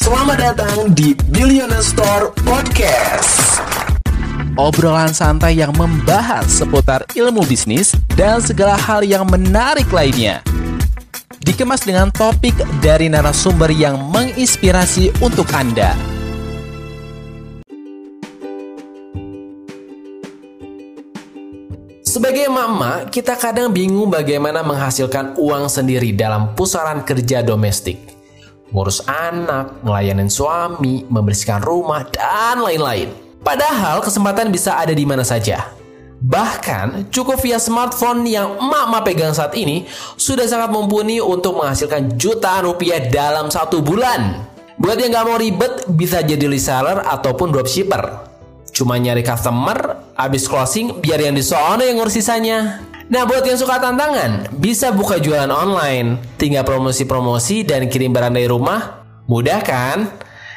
Selamat datang di Billionaire Store Podcast. Obrolan santai yang membahas seputar ilmu bisnis dan segala hal yang menarik lainnya. Dikemas dengan topik dari narasumber yang menginspirasi untuk Anda. Sebagai mama, kita kadang bingung bagaimana menghasilkan uang sendiri dalam pusaran kerja domestik. Ngurus anak, ngelayanin suami, membersihkan rumah, dan lain-lain. Padahal kesempatan bisa ada di mana saja. Bahkan cukup via smartphone yang emak-emak pegang saat ini sudah sangat mumpuni untuk menghasilkan jutaan rupiah dalam satu bulan. Buat yang gak mau ribet, bisa jadi reseller ataupun dropshipper. Cuma nyari customer, habis closing biar yang di yang ngurus sisanya. Nah, buat yang suka tantangan, bisa buka jualan online. Tinggal promosi-promosi dan kirim barang dari rumah. Mudah kan?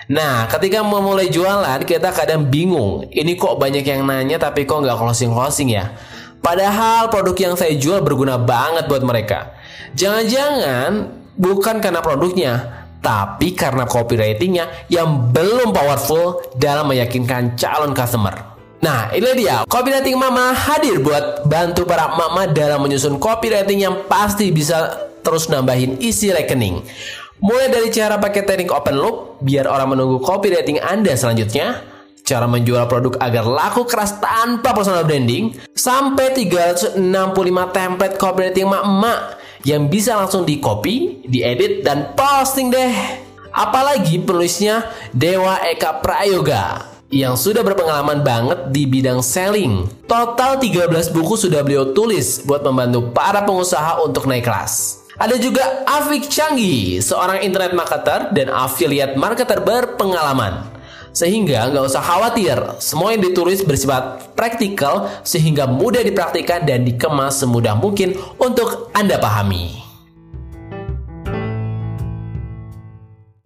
Nah, ketika memulai jualan, kita kadang bingung. Ini kok banyak yang nanya tapi kok nggak closing-closing ya? Padahal produk yang saya jual berguna banget buat mereka. Jangan-jangan bukan karena produknya, tapi karena copywritingnya yang belum powerful dalam meyakinkan calon customer. Nah, ini dia. Copywriting Mama hadir buat bantu para mama dalam menyusun copywriting yang pasti bisa terus nambahin isi rekening. Mulai dari cara pakai teknik open loop, biar orang menunggu copywriting Anda selanjutnya, cara menjual produk agar laku keras tanpa personal branding, sampai 365 template copywriting emak-emak yang bisa langsung di copy, diedit, dan posting deh. Apalagi penulisnya Dewa Eka Prayoga yang sudah berpengalaman banget di bidang selling. Total 13 buku sudah beliau tulis buat membantu para pengusaha untuk naik kelas. Ada juga Afik Changi, seorang internet marketer dan affiliate marketer berpengalaman. Sehingga nggak usah khawatir, semua yang ditulis bersifat praktikal sehingga mudah dipraktikkan dan dikemas semudah mungkin untuk Anda pahami.